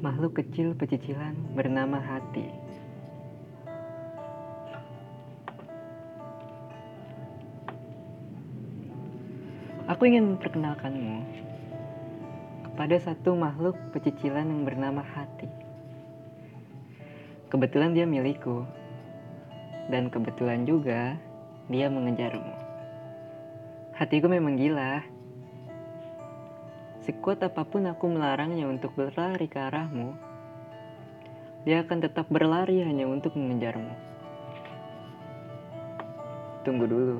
makhluk kecil pecicilan bernama hati. Aku ingin memperkenalkanmu kepada satu makhluk pecicilan yang bernama hati. Kebetulan dia milikku, dan kebetulan juga dia mengejarmu. Hatiku memang gila. Sekuat apa pun aku melarangnya untuk berlari ke arahmu, dia akan tetap berlari hanya untuk mengejarmu. Tunggu dulu.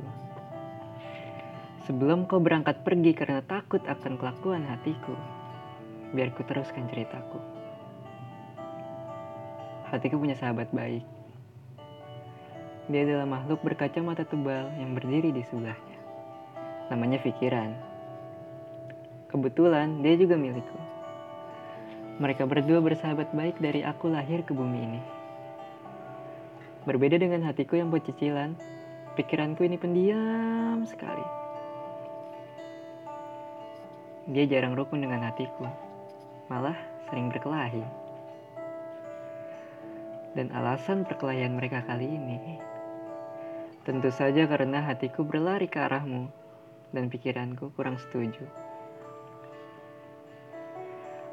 Sebelum kau berangkat pergi karena takut akan kelakuan hatiku, biar ku teruskan ceritaku. Hatiku punya sahabat baik. Dia adalah makhluk berkacamata tebal yang berdiri di sebelahnya. Namanya pikiran. Kebetulan dia juga milikku. Mereka berdua bersahabat baik dari aku lahir ke bumi ini. Berbeda dengan hatiku yang pecicilan, pikiranku ini pendiam sekali. Dia jarang rukun dengan hatiku, malah sering berkelahi. Dan alasan perkelahian mereka kali ini tentu saja karena hatiku berlari ke arahmu dan pikiranku kurang setuju.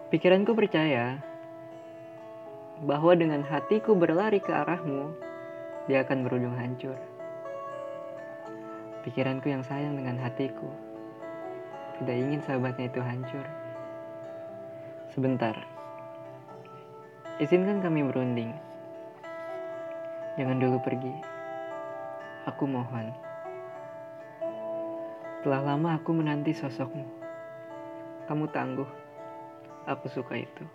Pikiranku percaya bahwa dengan hatiku berlari ke arahmu, dia akan berujung hancur. Pikiranku yang sayang dengan hatiku tidak ingin sahabatnya itu hancur. Sebentar, izinkan kami berunding. Jangan dulu pergi. Aku mohon. Telah lama aku menanti sosokmu. Kamu tangguh. Aku suka itu.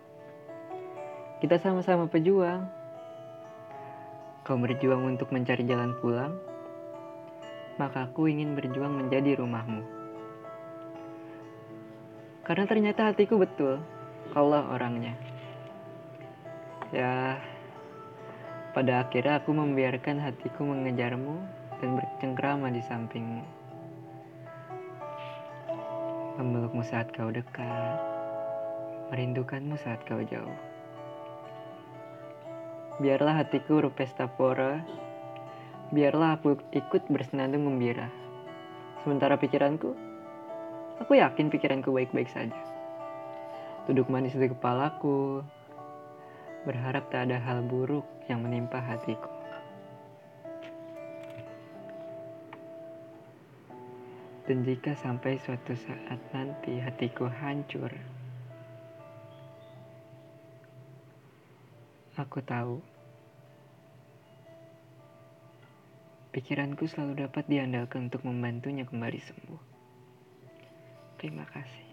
Kita sama-sama pejuang. Kau berjuang untuk mencari jalan pulang, maka aku ingin berjuang menjadi rumahmu. Karena ternyata hatiku betul, kaulah orangnya. Ya, pada akhirnya aku membiarkan hatiku mengejarmu dan bercengkrama di sampingmu. Memelukmu saat kau dekat, merindukanmu saat kau jauh. Biarlah hatiku berpesta pora, biarlah aku ikut bersenandung gembira. Sementara pikiranku, aku yakin pikiranku baik-baik saja. Duduk manis di kepalaku, berharap tak ada hal buruk yang menimpa hatiku. Dan jika sampai suatu saat nanti hatiku hancur, aku tahu pikiranku selalu dapat diandalkan untuk membantunya kembali sembuh. Terima kasih.